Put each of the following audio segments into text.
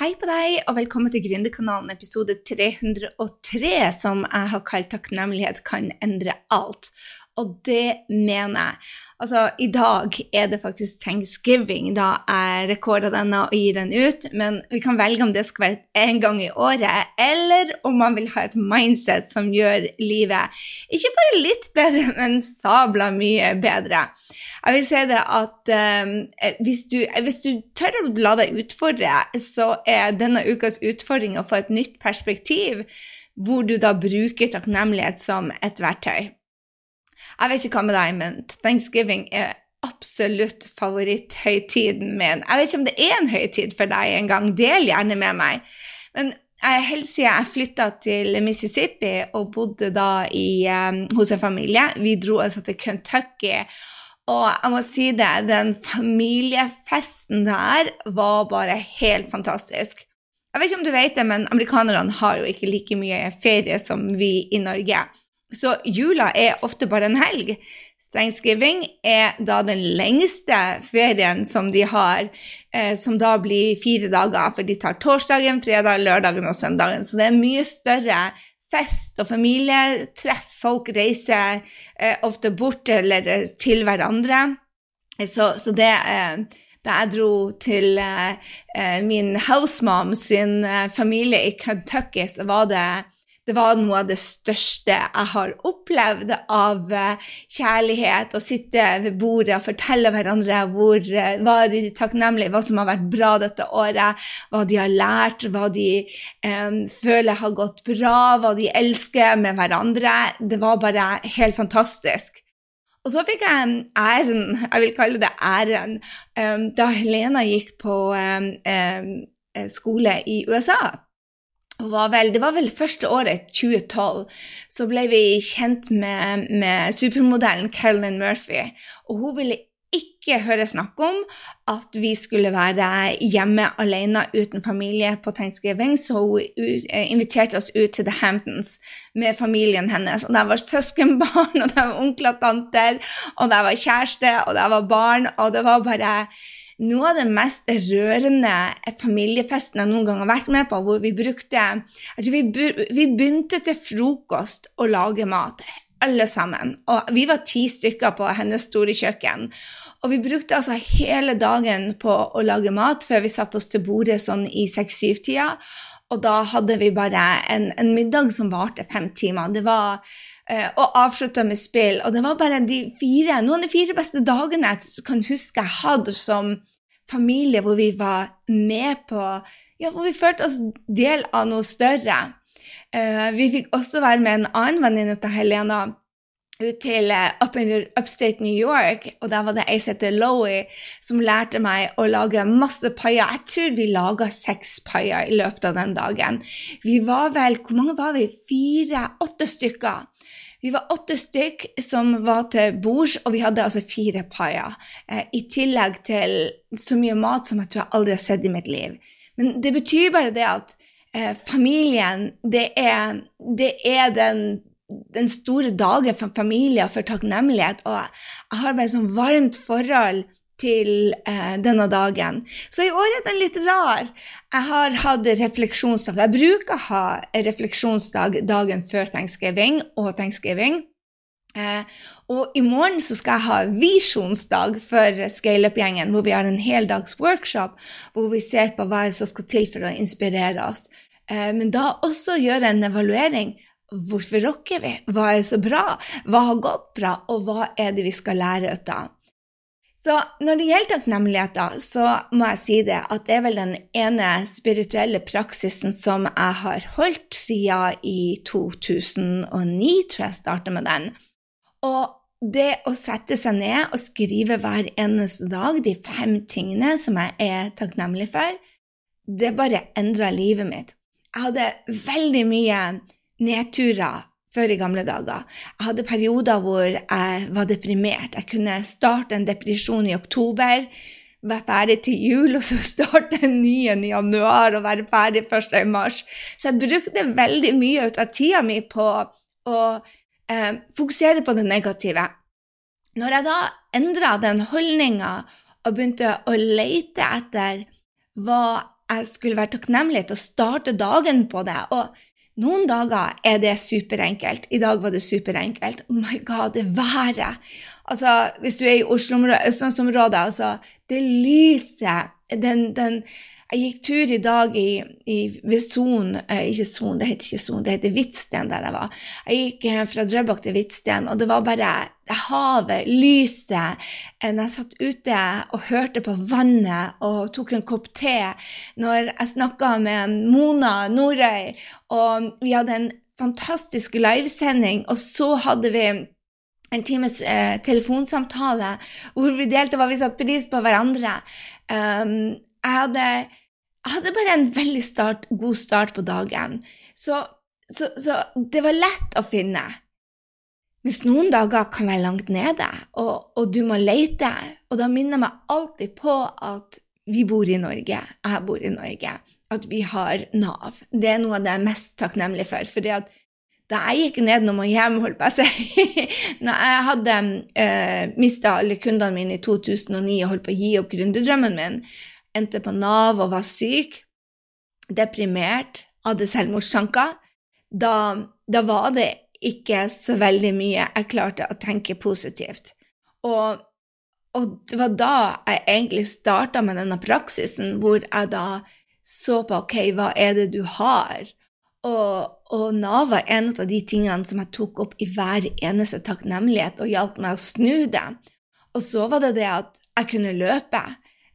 Hei på deg, og velkommen til Gründerkanalen episode 303, som jeg har kalt 'Takknemlighet kan endre alt'. Og det mener jeg. Altså, i dag er det faktisk thanksgiving, da jeg rekorder denne og gir den ut. Men vi kan velge om det skal være én gang i året, eller om man vil ha et mindset som gjør livet ikke bare litt bedre, men sabla mye bedre. Jeg vil si det at um, hvis, du, hvis, du, tør å la deg utfordre, så er denne ukas utfordring å få et nytt perspektiv, hvor du da bruker takknemlighet som et verktøy. Jeg vet ikke hva med deg, men thanksgiving er absolutt favoritthøytiden min. Jeg vet ikke om det er en høytid for deg engang. Del gjerne med meg. Men helt siden jeg flytta til Mississippi og bodde da i, um, hos en familie Vi dro altså til Kentucky. Og jeg må si det, den familiefesten der var bare helt fantastisk. Jeg vet ikke om du vet det, men amerikanerne har jo ikke like mye ferie som vi i Norge. Så jula er ofte bare en helg. Thanksgiving er da den lengste ferien som de har, eh, som da blir fire dager, for de tar torsdagen, fredag, lørdagen og søndagen. Så det er mye større fest og familietreff. Folk reiser eh, ofte bort eller til hverandre. Så, så det eh, da jeg dro til eh, eh min housemom sin eh, familie i Kentucky, så var det det var noe av det største jeg har opplevd av eh, kjærlighet. Å sitte ved bordet og fortelle hverandre hvor, eh, hva de er takknemlige, hva som har vært bra dette året, hva de har lært, hva de um, føler har gått bra, hva de elsker med hverandre. Det var bare helt fantastisk. Og så fikk jeg æren, jeg vil kalle det æren, um, da Helena gikk på um, skole i USA var vel, det var vel første året, 2012, så ble vi kjent med, med supermodellen Carolyn Murphy. Og hun ville ikke høre snakk om at vi skulle være hjemme alene uten familie på Thanksgiving, så hun eh, inviterte oss ut til The Hamptons med familien hennes. Og der var søskenbarn, og der var onkler og tanter, og der var kjæreste, og der var barn, og det var bare noe av det mest rørende familiefesten jeg noen gang har vært med på, hvor vi brukte altså vi, vi begynte til frokost å lage mat, alle sammen. Og vi var ti stykker på hennes store kjøkken. Og vi brukte altså hele dagen på å lage mat før vi satte oss til bordet sånn i seks-syv-tida. Og da hadde vi bare en, en middag som varte fem timer. Det var og avslutta med spill. Og det var bare de fire, noen av de fire beste dagene jeg kan huske jeg hadde som familie hvor vi var med på ja, Hvor vi følte oss del av noe større. Uh, vi fikk også være med en annen venninne av Helena ut til uh, up in upstate New York, og der var det ei som heter Lowie, som lærte meg å lage masse paier. Jeg tror vi laga seks paier i løpet av den dagen. Vi var vel Hvor mange var vi? Fire-åtte stykker. Vi var åtte stykk som var til bords, og vi hadde altså fire paier. Eh, I tillegg til så mye mat som jeg tror jeg aldri har sett i mitt liv. Men det betyr bare det at eh, familien, det er, det er den, den store dagen for familier, for takknemlighet. Og jeg har bare sånn varmt forhold til eh, denne dagen. Så i år er den litt rar. Jeg har hatt refleksjonsdag. Jeg bruker å ha refleksjonsdag dagen før thanksgiving og thanksgiving. Eh, og i morgen så skal jeg ha visjonsdag for scaleup-gjengen, hvor vi har en heldags workshop hvor vi ser på hva som skal til for å inspirere oss. Eh, men da også gjøre en evaluering. Hvorfor rocker vi? Hva er så bra? Hva har gått bra? Og hva er det vi skal lære ut av? Så når det gjelder takknemligheter, så må jeg si det at det er vel den ene spirituelle praksisen som jeg har holdt siden i 2009, tror jeg starta med den. Og det å sette seg ned og skrive hver eneste dag de fem tingene som jeg er takknemlig for, det bare endra livet mitt. Jeg hadde veldig mye nedturer før i gamle dager. Jeg hadde perioder hvor jeg var deprimert. Jeg kunne starte en depresjon i oktober, være ferdig til jul, og så starte en ny en i januar og være ferdig først i mars. Så jeg brukte veldig mye ut av tida mi på å eh, fokusere på det negative. Når jeg da endra den holdninga og begynte å lete etter hva jeg skulle være takknemlig til å starte dagen på det. Og noen dager er det superenkelt. I dag var det superenkelt. Oh my god, det været! Altså, hvis du er i Oslo-området, østlandsområdet, altså Det lyset, den, den jeg gikk tur i dag i, i, ved Son eh, Ikke Son, det heter ikke Son, det heter Hvitsten der jeg var. Jeg gikk eh, fra Drøbak til Hvitsten, og det var bare havet, lyset eh, Når jeg satt ute og hørte på vannet og tok en kopp te, når jeg snakka med Mona Norøy, og vi hadde en fantastisk livesending, og så hadde vi en times eh, telefonsamtale hvor vi delte hva vi satte pris på hverandre. Um, jeg hadde jeg hadde bare en veldig start, god start på dagen. Så, så, så, det var lett å finne. Hvis noen dager kan være langt nede, og, og, du må lete, og da minner jeg meg alltid på at vi bor i Norge, jeg bor i Norge, at vi har Nav. Det er noe av det jeg er mest takknemlig for. fordi at da jeg gikk ned når man hjem, holdt på å si Når jeg hadde uh, mista alle kundene mine i 2009 og holdt på å gi opp gründerdrømmen min, endte på Nav og var syk, deprimert, hadde selvmordstanker, da, da var det ikke så veldig mye jeg klarte å tenke positivt. Og, og det var da jeg egentlig starta med denne praksisen, hvor jeg da så på ok, hva er det du har? Og, og Nav var en av de tingene som jeg tok opp i hver eneste takknemlighet og hjalp meg å snu det. Og så var det det at jeg kunne løpe.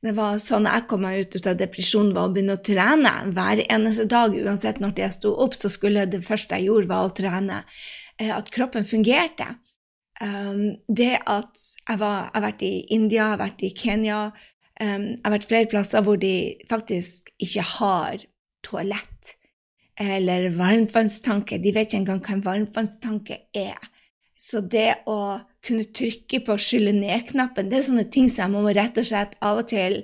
Det var sånn jeg kom meg ut av depresjonen, var å begynne å trene hver eneste dag. Uansett når jeg sto opp, så skulle det første jeg gjorde, var å trene. Eh, at kroppen fungerte. Um, det at jeg, var, jeg har vært i India, jeg har vært i Kenya, um, jeg har vært flere plasser hvor de faktisk ikke har toalett eller varmtvannstanke. De vet ikke engang hva en varmtvannstanke er. Så det å kunne trykke på skylle ned-knappen, det er sånne ting som jeg må rett og slett av og til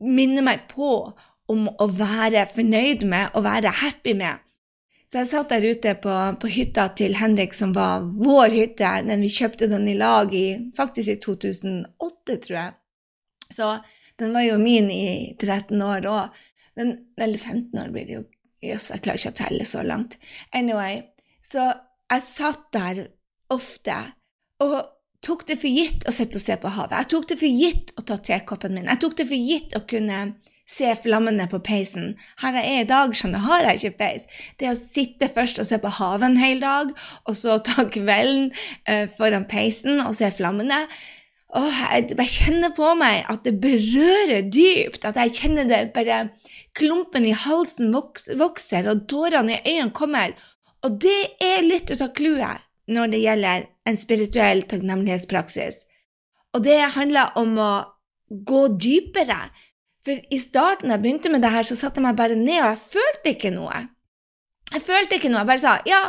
minne meg på om å være fornøyd med og være happy med. Så jeg satt der ute på, på, hytta til Henrik, som var vår hytte. Den vi kjøpte den i lag i faktisk i 2008, tror jeg. Så den var jo min i 13 år òg. Eller 15 år blir det jo. Jøss, jeg klarer ikke å telle så langt. Anyway, så jeg satt der ofte og tok det for gitt å sitte og se på havet. Jeg tok det for gitt å ta tekoppen min. Jeg tok det for gitt å kunne se flammene på peisen. Her jeg er i dag, skjønner har jeg ikke peis. Det å sitte først og se på havet en hel dag, og så ta kvelden eh, foran peisen og se flammene Åh, jeg jeg kjenner på meg at det berører dypt. At jeg kjenner det bare Klumpen i halsen vokser, og tårene i øynene kommer. Og det er litt ut av clouet når det gjelder en spirituell takknemlighetspraksis. Og det handler om å gå dypere. For i starten da jeg begynte med det her, så satte jeg meg bare ned, og jeg følte ikke noe. Jeg følte ikke noe. Jeg bare sa ja,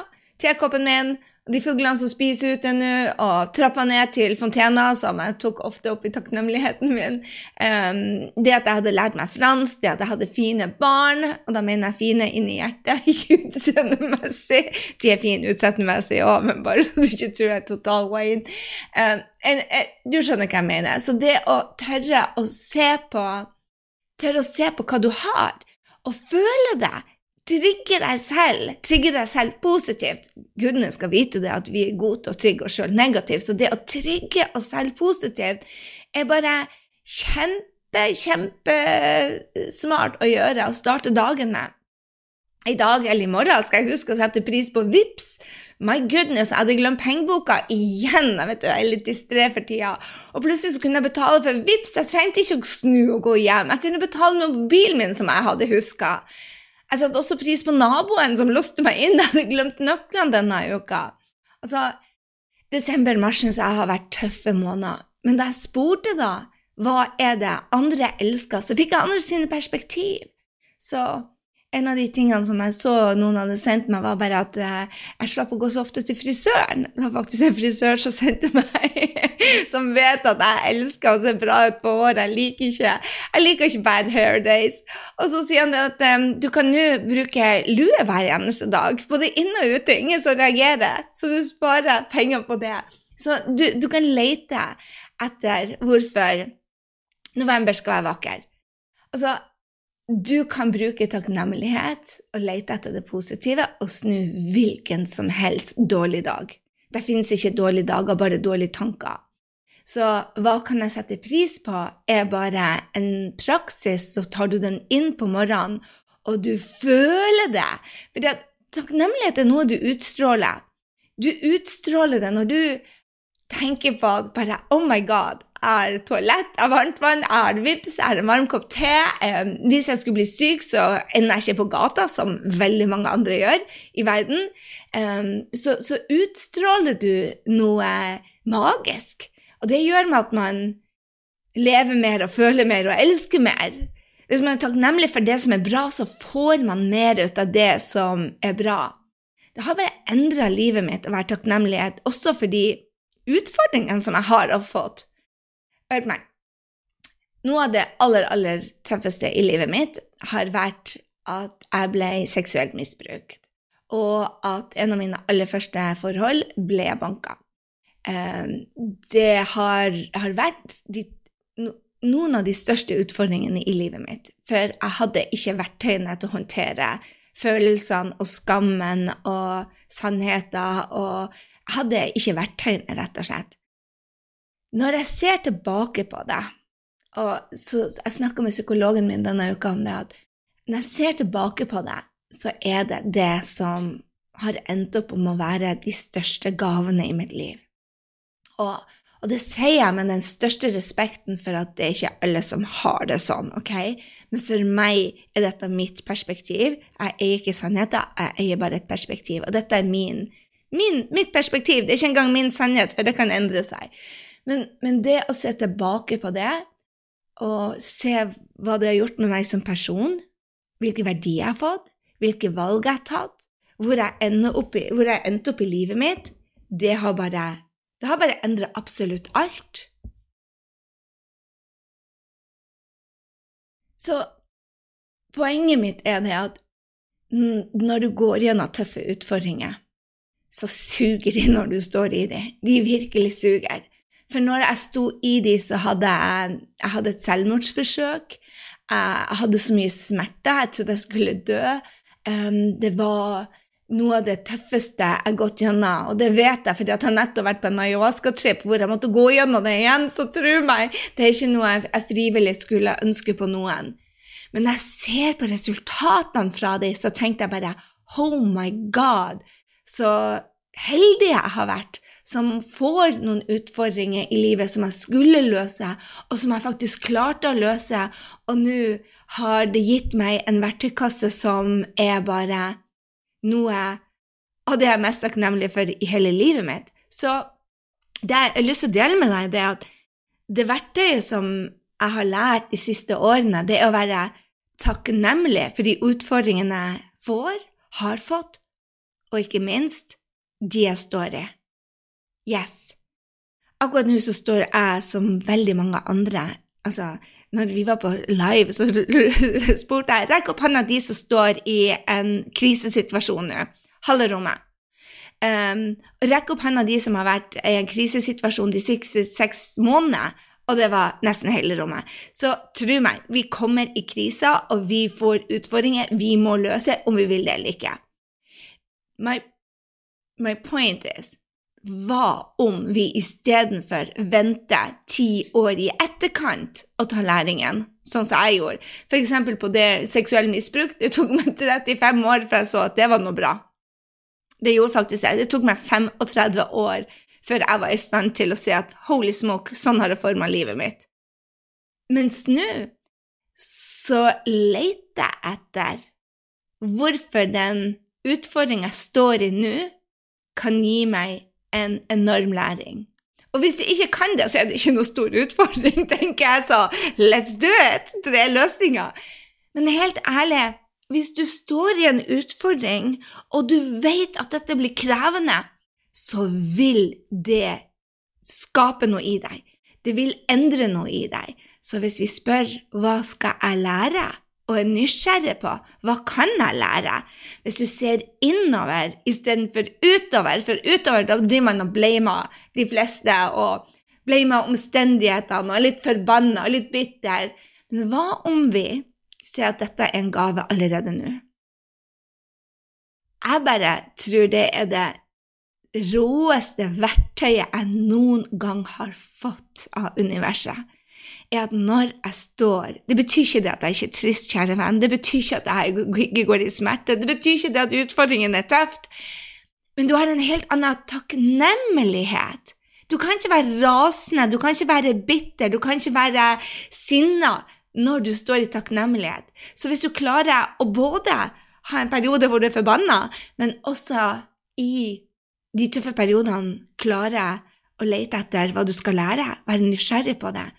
tekoppen min, de fuglene som spiser ute nå, og trappa ned til fontena, som jeg tok ofte opp i takknemligheten min. Um, det at jeg hadde lært meg fransk, det at jeg hadde fine barn, og da mener jeg fine inni hjertet, ikke utseendemessig. De er fine utseendemessig òg, men bare så du ikke tror jeg er total Wayne. Um, en, en, du skjønner hva jeg mener. Så det å tørre å se på Tørre å se på hva du har, og føle det trigge deg selv, trigge deg selv positivt. Gudene skal vite det at vi er gode til å trigge oss sjøl negativt. Så det å trigge oss selv positivt er bare kjempe, kjempesmart å gjøre og starte dagen med. I dag eller i morgen skal jeg huske å sette pris på VIPS. My goodness, jeg hadde glemt pengeboka igjen. Jeg vet du, jeg er litt distré for tida. Og plutselig så kunne jeg betale for VIPS. Jeg trengte ikke å snu og gå hjem. Jeg kunne betale med mobilen min, som jeg hadde huska. Jeg satte også pris på naboen som låste meg inn. Jeg hadde glemt nøklene denne uka. Altså, Desember-mars syns jeg har vært tøffe måneder. Men da jeg spurte da hva er det andre elsker, så fikk jeg andre sine perspektiv. Så en av de tingene som jeg så noen hadde sendt meg, var bare at eh, jeg slapp å gå så ofte til frisøren. Det var faktisk en frisør som sendte meg, som vet at jeg elsker å se bra ut på håret. Jeg liker ikke, jeg liker ikke bad hair days. Og så sier han at um, du kan nå bruke lue hver eneste dag, både inne og ute. Ingen som reagerer. Så du sparer penger på det. Så du, du kan lete etter hvorfor november skal være vakker. Altså, du kan bruke takknemlighet og lete etter det positive og snu hvilken som helst dårlig dag. Det finnes ikke dårlige dager, bare dårlige tanker. Så hva kan jeg sette pris på, er bare en praksis, så tar du den inn på morgenen, og du føler det. For takknemlighet er noe du utstråler. Du utstråler det når du tenker på at bare Oh my God, jeg det toalett, Er det varmt vann, Er det vips, Er det en varm kopp te. Eh, hvis jeg skulle bli syk, så ender jeg ikke på gata, som veldig mange andre gjør i verden. Eh, så, så, utstråler du noe magisk. Og det gjør med at man lever mer og føler mer og elsker mer. Hvis man er takknemlig for det som er bra, så får man mer ut av det som er bra. Det har bare endra livet mitt å være takknemlighet, også for de utfordringene som jeg har fått. Hør på meg. Noe av det aller, aller tøffeste i livet mitt har vært at jeg ble seksuelt misbrukt, og at en av mine aller første forhold ble banka. Ehm, det har, har vært de, noen av de største utfordringene i livet mitt, for jeg hadde ikke verktøyene til å håndtere følelsene og skammen og sannheten, og jeg hadde ikke verktøyene, rett og slett. Når jeg ser tilbake på det, og jeg snakka med psykologen min denne uka om det, at når jeg ser tilbake på det, så er det det som har endt opp om å være de største gavene i mitt liv. Og, og det sier jeg med den største respekten for at det er ikke alle som har det sånn, ok? Men for meg er dette mitt perspektiv. Jeg eier ikke sannheten, jeg eier bare et perspektiv. Og dette er min, min, mitt perspektiv. Det er ikke engang min sannhet, for det kan endre seg. Men, men, det å se tilbake på det, og se hva det har gjort med meg som person, hvilke verdier jeg har fått, hvilke valg jeg har tatt, hvor jeg, opp i, hvor jeg endte opp i livet mitt, det har bare, det bare endra absolutt alt. Så poenget mitt er det at når du går gjennom tøffe utfordringer, så suger de når du står i dem. De virkelig suger. For når jeg sto i de, så hadde jeg, jeg hadde et selvmordsforsøk. Jeg hadde så mye smerte. Jeg trodde jeg skulle dø. Det var noe av det tøffeste jeg har gått gjennom, og det vet jeg fordi jeg har nettopp vært på en ayahuasca-trip hvor jeg måtte gå gjennom det igjen, så tro meg, det er ikke noe jeg, frivillig skulle ønske på noen. Men når jeg ser på resultatene fra dem, så tenkte jeg bare oh my god, så heldig jeg har vært som får noen utfordringer i livet som jeg skulle løse, og som jeg faktisk klarte å løse, og nå har det gitt meg en verktøykasse som er bare noe av det jeg er mest takknemlig for i hele livet mitt. Så det jeg har lyst til å dele med deg, det er at det verktøyet som jeg har lært de siste årene, det er å være takknemlig for de utfordringene jeg får, har fått, og ikke minst de jeg står i. Yes. Akkurat nå så står jeg, som veldig mange andre Altså, når vi var på live, så spurte jeg Rekk opp hånda de som står i en krisesituasjon nå. Halve rommet. Um, rekk opp hånda de som har vært i en krisesituasjon de siste seks månedene. Og det var nesten hele rommet. Så tro meg, vi kommer i kriser, og vi får utfordringer vi må løse om vi vil det eller ikke. My, my point is hva om vi istedenfor venter ti år i etterkant og tar læringen, sånn som jeg gjorde? F.eks. på det seksuelle misbruk. Det tok meg 35 år før jeg så at det var noe bra. Det gjorde faktisk det. Det tok meg 35 år før jeg var i stand til å si at holy smoke, sånn har det forma livet mitt. Mens nå så leter jeg etter hvorfor den utfordringa jeg står i nå, kan gi meg en enorm læring. Og hvis jeg ikke kan det, så er det ikke noe stor utfordring, tenker jeg så. Let's do it! Tre løsninger. Men helt ærlig, hvis du står i en utfordring, og du vet at dette blir krevende, så vil det skape noe i deg. Det vil endre noe i deg. Så hvis vi spør hva skal jeg lære, og er nysgjerrig på hva kan jeg lære, hvis du ser innover istedenfor utover, for utover da driver man og blamer de fleste og blamer omstendighetene og er litt forbanna og litt bitter. Men hva om vi ser at dette er en gave allerede nå. Jeg bare tror det er det råeste verktøyet jeg noen gang har fått av universet, er at når jeg står Det betyr ikke det at jeg ikke er trist, kjære venn, det betyr ikke at jeg ikke går i smerte, det betyr ikke det at utfordringen er tøft, men du har en helt annen takknemlighet. Du kan ikke være rasende, du kan ikke være bitter, du kan ikke være sinna når du står i takknemlighet. Så hvis du klarer å både ha en periode hvor du er forbanna, men også i de tøffe periodene klare å lete etter hva du skal lære, være nysgjerrig på det,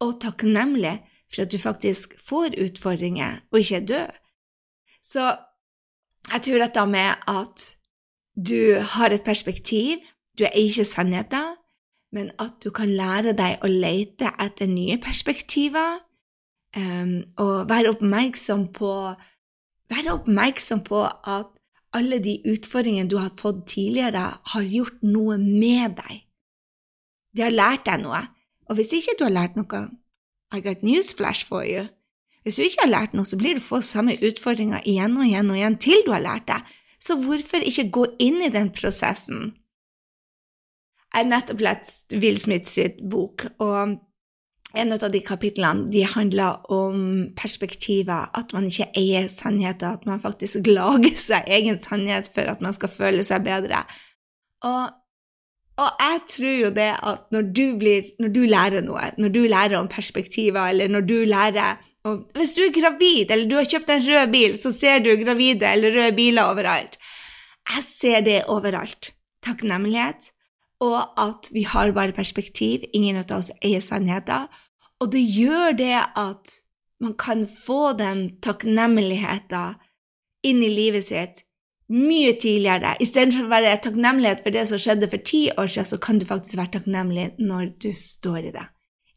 og takknemlig for at du faktisk får utfordringer og ikke er død. Så jeg tror dette med at du har et perspektiv, du er ikke sannheten, men at du kan lære deg å lete etter nye perspektiver, um, og være oppmerksom på, være oppmerksom på at alle de utfordringene du har fått tidligere, har gjort noe med deg. De har lært deg noe. Og hvis ikke du har lært noe, I got newsflash for you. Hvis du ikke har lært noe, så blir du få samme utfordringer igjen og igjen og igjen til du har lært det. Så hvorfor ikke gå inn i den prosessen? Jeg har nettopp lest Will Smith sitt bok, og en av de kapitlene de handler om perspektiver, at man ikke eier sannheter, at man faktisk lager seg egen sannhet for at man skal føle seg bedre. Og, og jeg tror jo det at når du, blir, når du, lærer noe, når du lærer om perspektiver, eller når du lærer om Hvis du er gravid, eller du har kjøpt en rød bil, så ser du gravide eller røde biler overalt. Jeg ser det overalt. Takknemlighet og at vi har bare perspektiv. Ingen av oss eier sannheter. Og det gjør det at man kan få den takknemligheten inn i livet sitt mye tidligere. Istedenfor å være takknemlighet for det som skjedde for ti år siden, så kan du faktisk være takknemlig når du står i det.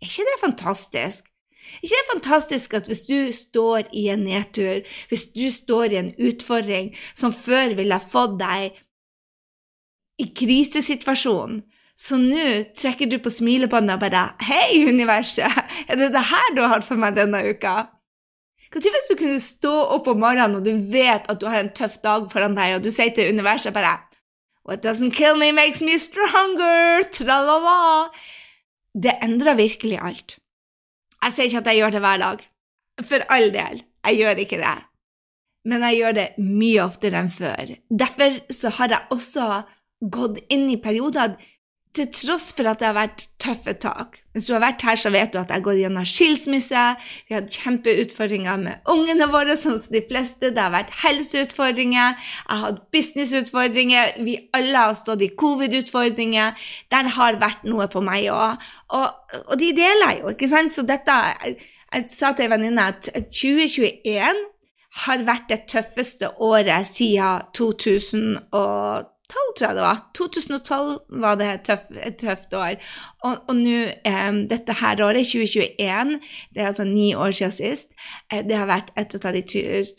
Er ikke det fantastisk? Er ikke det fantastisk at hvis du står i en nedtur, hvis du står i en utfordring som før ville fått deg i krisesituasjonen, så nå trekker du på smilebåndet og bare Hei, universet! Er det det her du har for meg denne uka? Når hvis du kunne stå opp om morgenen og du vet at du har en tøff dag foran deg, og du sier til universet bare What doesn't kill me makes me stronger! Tralala! Det endrer virkelig alt. Jeg sier ikke at jeg gjør det hver dag. For all del, jeg gjør ikke det. Men jeg gjør det mye oftere enn før. Derfor så har jeg også gått inn i perioder til tross for at det har vært tøffe tak. Hvis du har vært her, så vet du at jeg gått gjennom skilsmisse, vi har hatt kjempeutfordringer med ungene våre, sånn som de fleste, det har vært helseutfordringer, jeg har hatt businessutfordringer, vi alle har stått i covid-utfordringer. Der har vært noe på meg òg. Og, og, de deler jo, ikke sant? Så dette Jeg, jeg sa til ei venninne at 2021 har vært det tøffeste året siden 2012 tror jeg det var. 2012 var det et, tøff, et tøft år. Og, og nå, eh, dette her året, 2021, det er altså ni år siden sist, eh, det har vært et av de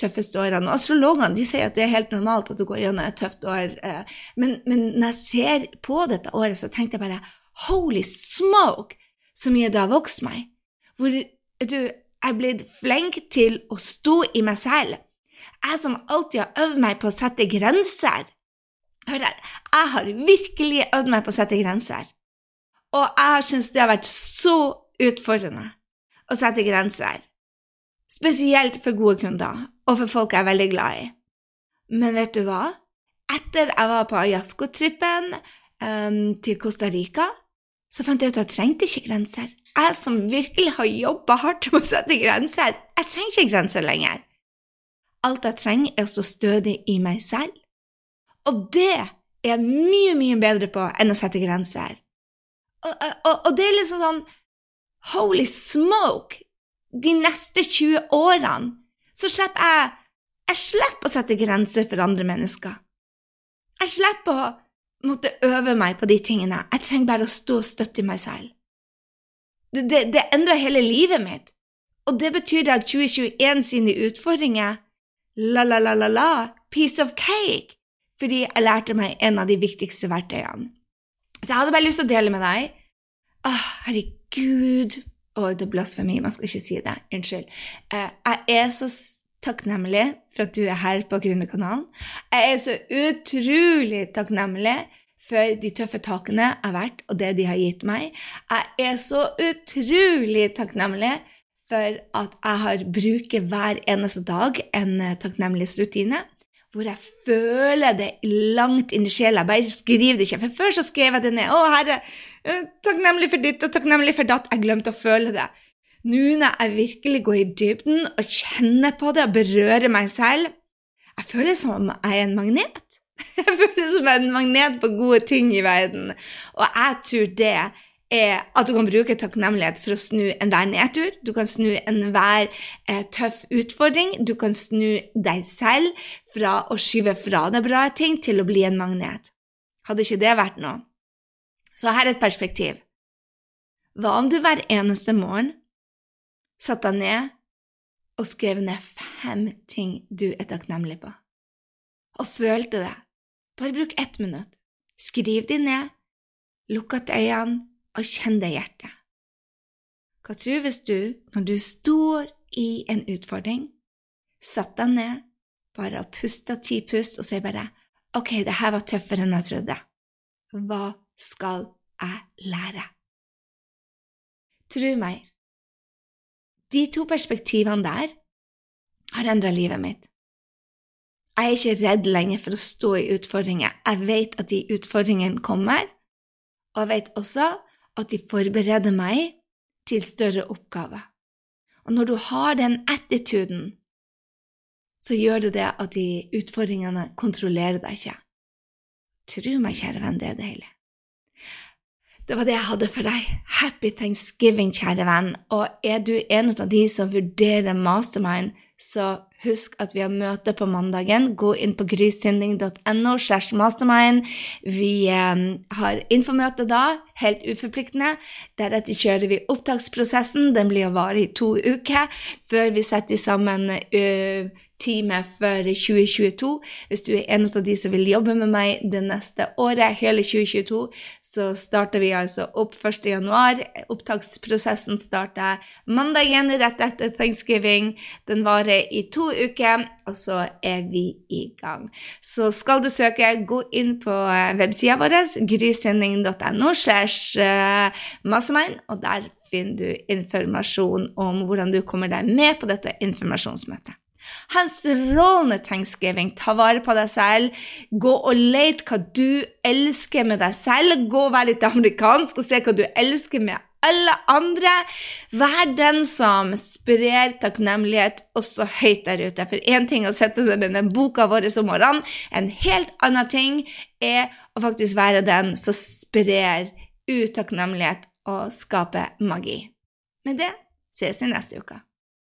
tøffeste årene. Og astrologene de sier at det er helt normalt at du går gjennom et tøft år. Eh, men, men, når jeg ser på dette året, så tenkte jeg bare holy smoke, så mye det har vokst meg. Hvor du er blitt flink til å stå i meg selv. Jeg som alltid har øvd meg på å sette grenser. Hør her, jeg har virkelig øvd meg på å sette grenser. Og jeg syns det har vært så utfordrende å sette grenser. Spesielt for gode kunder, og for folk jeg er veldig glad i. Men vet du hva? Etter jeg var på Ayasko-trippen um, til Costa Rica, så fant jeg ut at jeg trengte ikke grenser. Jeg som virkelig har jobba hardt med å sette grenser, jeg trenger ikke grenser lenger. Alt jeg trenger, er å stå stødig i meg selv og det er jeg mye, mye bedre på enn å sette grenser. Og, og, og det er liksom sånn Holy smoke! De neste 20 årene så slipper jeg Jeg slipper å sette grenser for andre mennesker. Jeg slipper å måtte øve meg på de tingene. Jeg trenger bare å stå og støtte meg selv. Det, det, det endrer hele livet mitt. Og det betyr at 2021 sine utfordringer la-la-la-la-la, piece of cake, fordi jeg lærte meg en av de viktigste verktøyene. Så jeg hadde bare lyst til å dele med deg. Åh, herregud, Og det er blasfemi, man skal ikke si det. Unnskyld. Eh, jeg er så takknemlig for at du er her på Gründerkanalen. Jeg er så utrolig takknemlig for de tøffe takene jeg har vært, og det de har gitt meg. Jeg er så utrolig takknemlig for at jeg har bruker hver eneste dag en eh, takknemlighetsrutine hvor jeg føler det langt inni sjela. Bare skriv det ikke. For før så skrev jeg det ned. 'Å, Herre, eh, takknemlig for ditt og takknemlig for datt.' Jeg glemte å føle det. Nå når jeg virkelig går i dybden og kjenner på det og berører meg selv Jeg føler som om jeg er en magnet. Jeg føler som en magnet på gode ting i verden. Og jeg tror det er at du kan bruke takknemlighet for å snu enhver nedtur. Du kan snu enhver eh, tøff utfordring. Du kan snu deg selv fra å skyve fra deg bra ting til å bli en magnet. Hadde ikke det vært noe? Så her er et perspektiv. Hva om du hver eneste morgen satte deg ned og skrev ned fem ting du er takknemlig på, og følte det? Bare bruk ett minutt. Skriv de ned, lukk igjen øynene og kjenn det hjertet. Hva tror hvis du, når du står i en utfordring, satt deg ned, bare og pusta ti pust og sier bare ok, det her var tøffere enn jeg trodde. Hva skal jeg lære? Tro meg, de to perspektivene der har endra livet mitt. Jeg er ikke redd lenger for å stå i utfordringer. Jeg vet at de utfordringene kommer, og jeg vet også at de forbereder meg til større oppgaver. Og når du har den attituden, så gjør det det at de utfordringene kontrollerer deg ikke. Tro meg, kjære venn, det er deilig. Det var det jeg hadde for deg. Happy thanksgiving, kjære venn. Og er du en av de som vurderer mastermind, så husk at vi har møte på mandagen. Gå inn på grysynding.no slash mastermind. Vi eh, har infomøte da, helt uforpliktende. Deretter kjører vi opptaksprosessen. Den blir å vare i to uker før vi setter sammen teamet for 2022. Hvis du er en av de som vil jobbe med meg det neste året, hele 2022, så starter vi altså opp 1. januar. Opptaksprosessen starter mandagen rett etter thanksgiving. Den varer i to uker, og så er vi i gang. Så skal du søke, gå inn på eh, websida vår, grysending.no, eh, og der finner du informasjon om hvordan du kommer deg med på dette informasjonsmøtet. Ha en strålende thanksgiving. Ta vare på deg selv. Gå og let hva du elsker med deg selv. Gå og vær litt amerikansk og se hva du elsker med alle andre. Vær den som sprer takknemlighet også høyt der ute. For én ting å sette det med den boka vår om morgenen, en helt annen ting er å faktisk være den som sprer utakknemlighet og skaper magi. Med det ses vi neste uke.